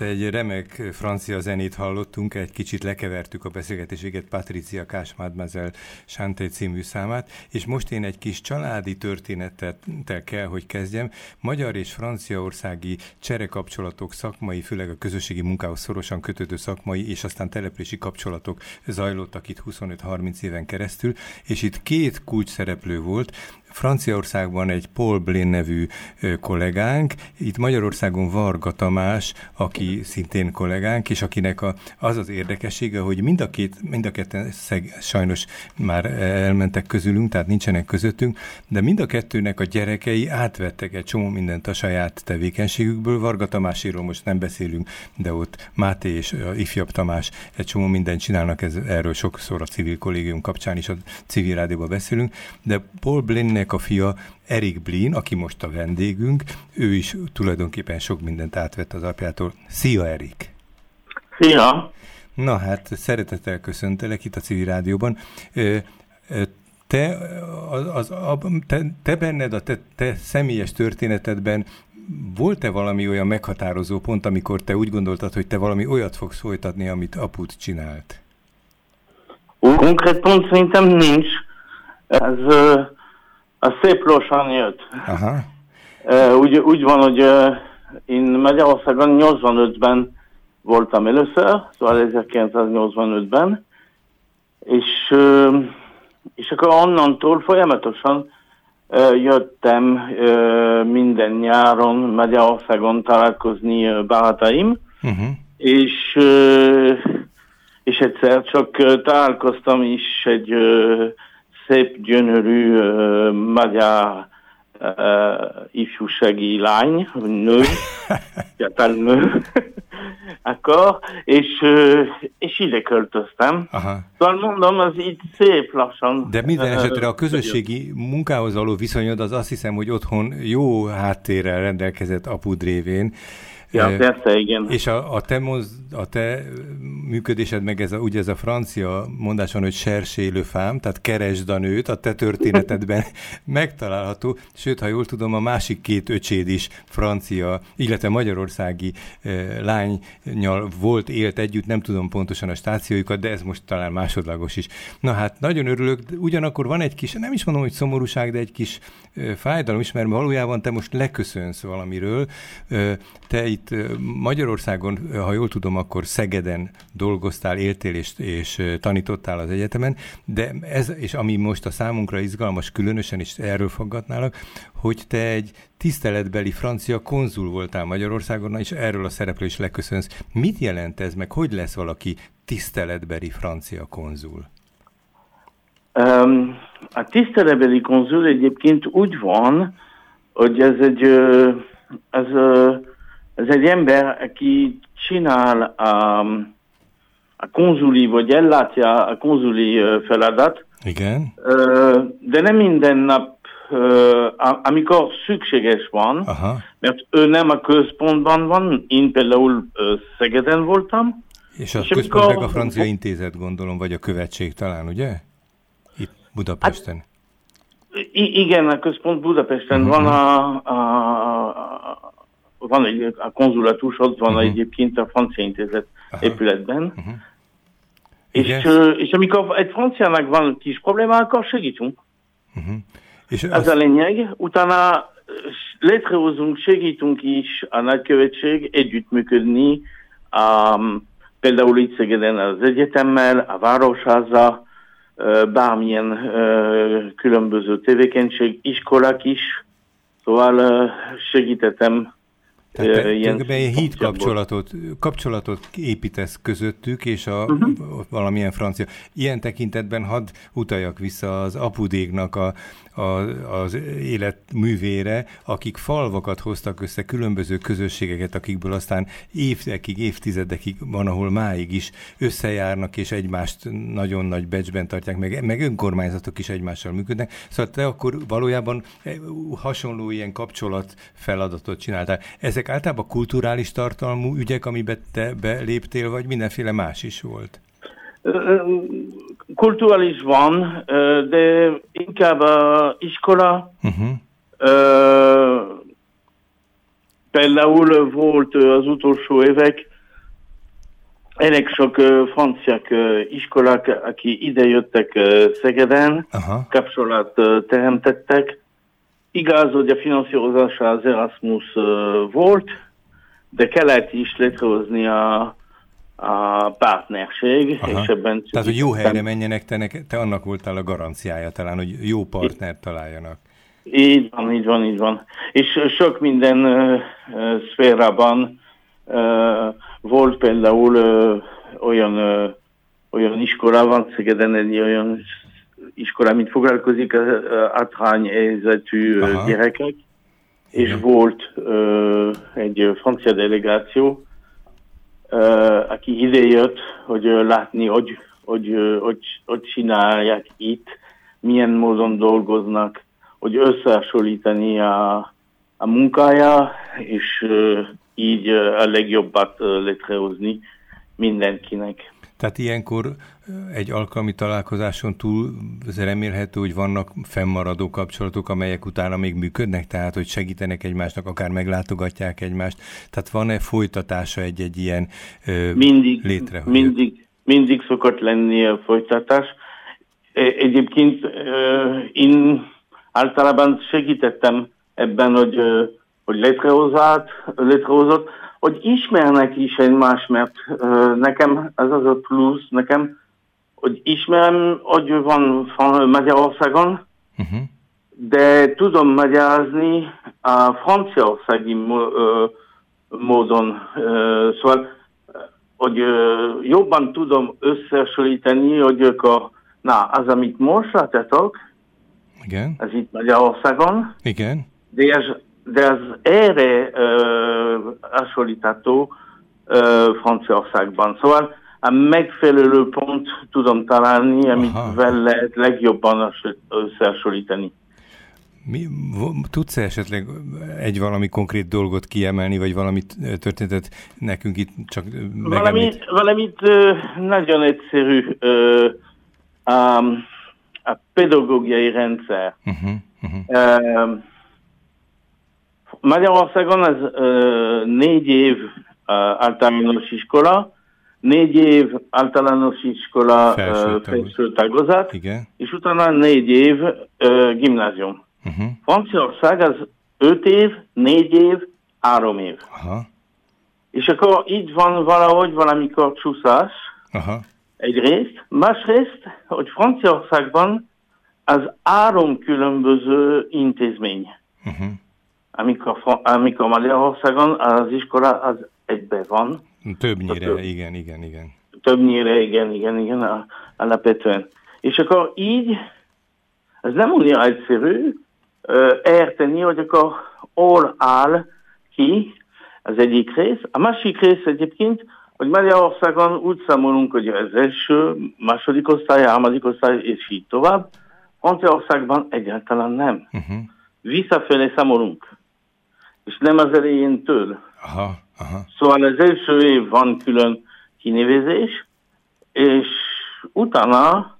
Egy remek francia zenét hallottunk, egy kicsit lekevertük a beszélgetéséget Patricia Kásmádmezel Chanté című számát, és most én egy kis családi történettel kell, hogy kezdjem. Magyar és franciaországi cserekapcsolatok, szakmai, főleg a közösségi munkához szorosan kötődő szakmai és aztán települési kapcsolatok zajlottak itt 25-30 éven keresztül, és itt két kulcs szereplő volt, Franciaországban egy Paul Blaine nevű kollégánk, itt Magyarországon Varga Tamás, aki szintén kollégánk, és akinek a, az az érdekessége, hogy mind a, két, mind a ketten szeg, sajnos már elmentek közülünk, tehát nincsenek közöttünk, de mind a kettőnek a gyerekei átvettek egy csomó mindent a saját tevékenységükből. Varga Tamáséről most nem beszélünk, de ott Máté és a ifjabb Tamás egy csomó mindent csinálnak, ez, erről sokszor a civil kollégium kapcsán is a civil rádióban beszélünk, de Paul Blaine a fia Erik Blin, aki most a vendégünk, ő is tulajdonképpen sok mindent átvett az apjától. Szia, Erik! Szia! Na hát, szeretettel köszöntelek itt a Civil Rádióban. Te, az, a, te, te benned, a te, te személyes történetedben volt-e valami olyan meghatározó pont, amikor te úgy gondoltad, hogy te valami olyat fogsz folytatni, amit apud csinált? Konkrét pont szerintem nincs. Ez az szép lassan jött. Aha. Úgy, úgy van, hogy én Magyarországon 85-ben voltam először, szóval 1985-ben, és, és akkor onnantól folyamatosan jöttem minden nyáron Magyarországon találkozni barátaim, uh-huh. és, és egyszer csak találkoztam is egy szép, gyönyörű uh, magyar uh, ifjúsági lány, nő, fiatal nő, akkor, és, uh, és ide költöztem. Aha. Szóval mondom, az így szép lassan. De minden esetre a közösségi munkához való viszonyod az azt hiszem, hogy otthon jó háttérrel rendelkezett apud révén, Ja, persze, igen. És a, a, te, moz, a te működésed meg ez a, ugye ez a francia mondás van, hogy sersélő fám, tehát keresd a nőt, a te történetedben megtalálható, sőt, ha jól tudom, a másik két öcséd is francia, illetve magyarországi eh, lánynyal volt, élt együtt, nem tudom pontosan a stációjukat, de ez most talán másodlagos is. Na hát, nagyon örülök, ugyanakkor van egy kis, nem is mondom, hogy szomorúság, de egy kis eh, fájdalom is, mert valójában te most leköszönsz valamiről, eh, te itt itt Magyarországon, ha jól tudom, akkor Szegeden dolgoztál, éltél és, és tanítottál az egyetemen, de ez, és ami most a számunkra izgalmas különösen, és erről foggatnálak, hogy te egy tiszteletbeli francia konzul voltál Magyarországon, és erről a szereplő is leköszönsz. Mit jelent ez, meg hogy lesz valaki tiszteletbeli francia konzul? Um, a tiszteletbeli konzul egyébként úgy van, hogy ez egy, ez, ez egy ember, aki csinál a, a konzuli, vagy ellátja a konzuli feladat. Igen. De nem minden nap, amikor szükséges van, Aha. mert ő nem a központban van, én például Szegeden voltam. És a és központ amikor... meg a francia intézet, gondolom, vagy a követség talán, ugye? Itt Budapesten. Hát, igen, a központ Budapesten uh-huh. van a, a, van egy a konzulatus, ott van uh-huh. egyébként a francia intézet Aha. épületben. Uh-huh. És, és amikor egy franciának van kis probléma, akkor segítünk. Uh-huh. És Ez az... a lényeg. Utána létrehozunk, segítünk is a nagykövetség együttműködni, um, például itt Szegeden az egyetemmel, a városháza, bármilyen uh, különböző tevékenység, iskolák is, szóval uh, segítettem tehát te, ilyen, híd kapcsolatot, kapcsolatot építesz közöttük, és a uh-huh. valamilyen francia. Ilyen tekintetben hadd utaljak vissza az apudéknak a, a, az élet művére, akik falvakat hoztak össze, különböző közösségeket, akikből aztán évekig, évtizedekig van, ahol máig is összejárnak, és egymást nagyon nagy becsben tartják, meg, meg önkormányzatok is egymással működnek. Szóval te akkor valójában hasonló ilyen kapcsolat feladatot csináltál. Ezek általában kulturális tartalmú ügyek, amiben te beléptél, vagy mindenféle más is volt? Kulturális van, de inkább a iskola, uh-huh. Például volt az utolsó évek elég sok franciák iskolák, aki idejöttek Szegeden, Aha. kapcsolat teremtettek. Igaz, hogy a finanszírozása az Erasmus volt, de kellett is létrehozni a a partnerség, Aha. és ebben... Tehát, hogy jó helyre menjenek, te, te annak voltál a garanciája talán, hogy jó partnert találjanak. Így van, így van, így van. És sok minden uh, szférában uh, volt például uh, olyan, uh, olyan iskola, van Szegeden egy olyan iskola, foglalkozik uh, helyzetű uh, gyerekek, és Igen. volt uh, egy francia delegáció, uh, aki idejött, hogy látni, hogy, hogy, hogy, hogy csinálják itt, milyen módon dolgoznak, hogy összehasonlítani a, a munkája, és uh, így a legjobbat létrehozni mindenkinek. Tehát ilyenkor egy alkalmi találkozáson túl remélhető, hogy vannak fennmaradó kapcsolatok, amelyek utána még működnek, tehát hogy segítenek egymásnak, akár meglátogatják egymást. Tehát van-e folytatása egy-egy ilyen mindig, létrehozott? Mindig, mindig szokott lenni a folytatás. E, egyébként én általában segítettem ebben, hogy, hogy létrehozott, létrehozott, hogy ismernek is egymást, mert nekem ez az a plusz, nekem hogy ismerem, hogy van Magyarországon, uh-huh. de tudom magyarázni a franciaországi módon. Szóval, hogy jobban tudom összehasonlítani, hogy ők a, na, az, amit most látjátok, Igen. ez itt Magyarországon, Igen. de ez, de ez erre uh, hasonlítható uh, Franciaországban. Szóval a megfelelő pont tudom találni, amit vel lehet legjobban összehasonlítani. Mi, tudsz -e esetleg egy valami konkrét dolgot kiemelni, vagy valamit történetet nekünk itt csak Valamit, valamit nagyon egyszerű. A, a pedagógiai rendszer. Uh-huh, uh-huh. Magyarországon az négy év általános iskola, négy év általános iskola felső tagozat, és utána négy év uh, gimnázium. Uh-huh. Franciaország az öt év, négy év, három év. Aha. És akkor így van valahogy valamikor csúszás, Aha. egyrészt. Másrészt, hogy Franciaországban az három különböző intézmény. Uh-huh. Amikor, amikor Magyarországon az iskola az egybe van, Többnyire, több, igen, igen, igen. Többnyire, igen, igen, igen, alapvetően. És akkor így, ez nem olyan egyszerű uh, érteni, hogy akkor hol áll ki az egyik rész. A másik rész egyébként, hogy Magyarországon úgy számolunk, hogy az első, második osztály, harmadik osztály, és így tovább. Franciaországban egyáltalán nem. Uh-huh. Visszafelé számolunk. És nem az elejéntől. Aha. Aha. Szóval az első év van külön kinevezés, és utána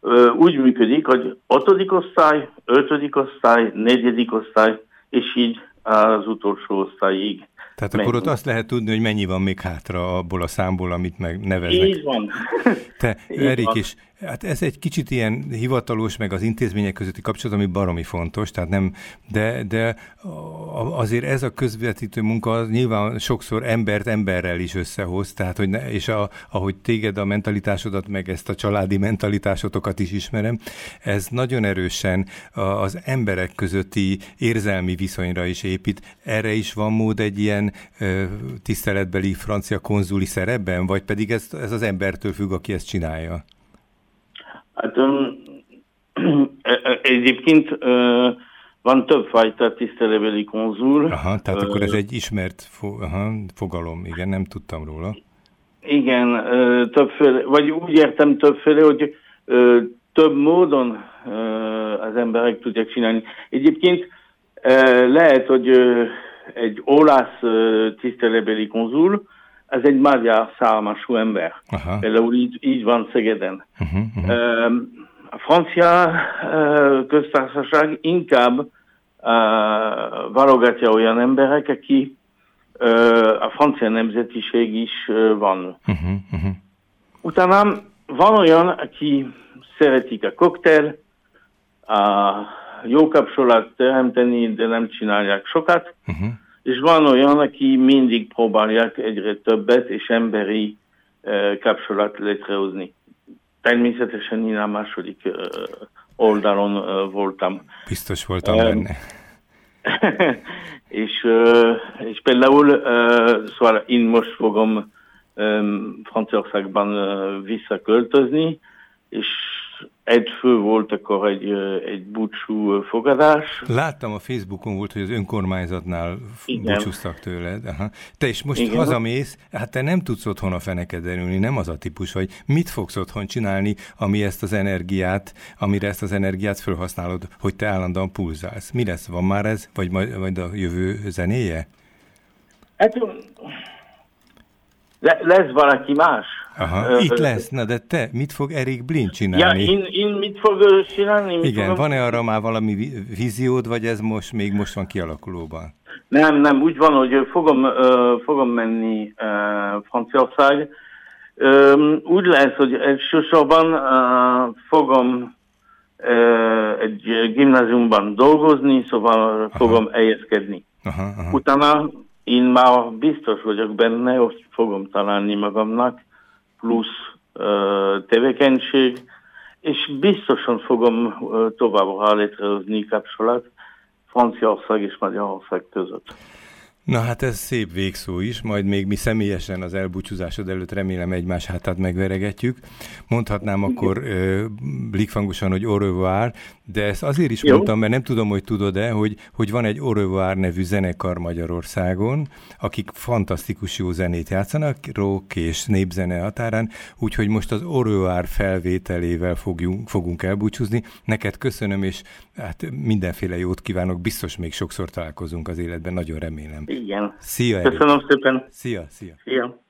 ö, úgy működik, hogy ötödik osztály, ötödik osztály, negyedik osztály, és így az utolsó osztályig. Tehát akkor ott azt lehet tudni, hogy mennyi van még hátra abból a számból, amit megneveznek. Így van. Te, Erik is, hát ez egy kicsit ilyen hivatalos, meg az intézmények közötti kapcsolat, ami baromi fontos, tehát nem, de, de azért ez a közvetítő munka nyilván sokszor embert emberrel is összehoz, tehát hogy ne, és a, ahogy téged a mentalitásodat, meg ezt a családi mentalitásotokat is ismerem, ez nagyon erősen az emberek közötti érzelmi viszonyra is épít. Erre is van mód egy ilyen tiszteletbeli francia konzuli szerepben, vagy pedig ez, ez az embertől függ, aki ezt csinálja? Hát um, egyébként uh, van többfajta tisztelebeli konzul. Aha, tehát akkor ez egy ismert fo- aha, fogalom, igen, nem tudtam róla. Igen, többféle, vagy úgy értem többféle, hogy több módon az emberek tudják csinálni. Egyébként lehet, hogy egy olasz tisztelebeli konzul, ez egy magyar szármású ember. Aha. Például így, így van Szegeden. Uh-huh, uh-huh. A francia köztársaság inkább válogatja olyan emberek, aki a francia nemzetiség is van. Uh-huh, uh-huh. Utána van olyan, aki szeretik a koktél, a jó kapcsolat teremteni, de nem csinálják sokat, uh-huh. És van olyan, aki mindig próbálják egyre többet és emberi kapcsolat létrehozni. Természetesen én a második oldalon voltam. Biztos voltam benne. és, és például szóval én most fogom Franciaországban visszaköltözni, és egy fő volt akkor egy, egy búcsú fogadás. Láttam a Facebookon volt, hogy az önkormányzatnál Igen. búcsúztak tőled. Aha. Te is most Igen. hazamész, hát te nem tudsz otthon a fenekeden ülni, nem az a típus, hogy mit fogsz otthon csinálni, ami ezt az energiát, amire ezt az energiát felhasználod, hogy te állandóan pulzálsz. Mi lesz? Van már ez? Vagy majd, majd a jövő zenéje? Hát le, lesz valaki más. Aha, itt lesz, na de te, mit fog Erik Blin csinálni? Ja, én, én mit fog csinálni? Mit Igen, fogom... van-e arra már valami víziód, vagy ez most még most van kialakulóban? Nem, nem, úgy van, hogy fogom, fogom menni Franciaország. Úgy lesz, hogy elsősorban fogom egy gimnáziumban dolgozni, szóval aha. fogom helyezkedni. Aha, aha. Utána én már biztos vagyok benne, hogy fogom találni magamnak plusz tevékenység, és biztosan fogom továbbra létrehozni kapcsolat Franciaország és Magyarország között. Na hát ez szép végszó is, majd még mi személyesen az elbúcsúzásod előtt remélem egymás hátát megveregetjük. Mondhatnám akkor uh, blikfangosan, hogy revoir, de ezt azért is Jó. mondtam, mert nem tudom, hogy tudod-e, hogy, hogy van egy revoir nevű zenekar Magyarországon, akik fantasztikus jó zenét játszanak, rock és népzene határán, úgyhogy most az revoir felvételével fogjunk, fogunk elbúcsúzni. Neked köszönöm, és hát mindenféle jót kívánok, biztos még sokszor találkozunk az életben, nagyon remélem. Igen. Szia, Köszönöm szépen. Szia, szia. Szia.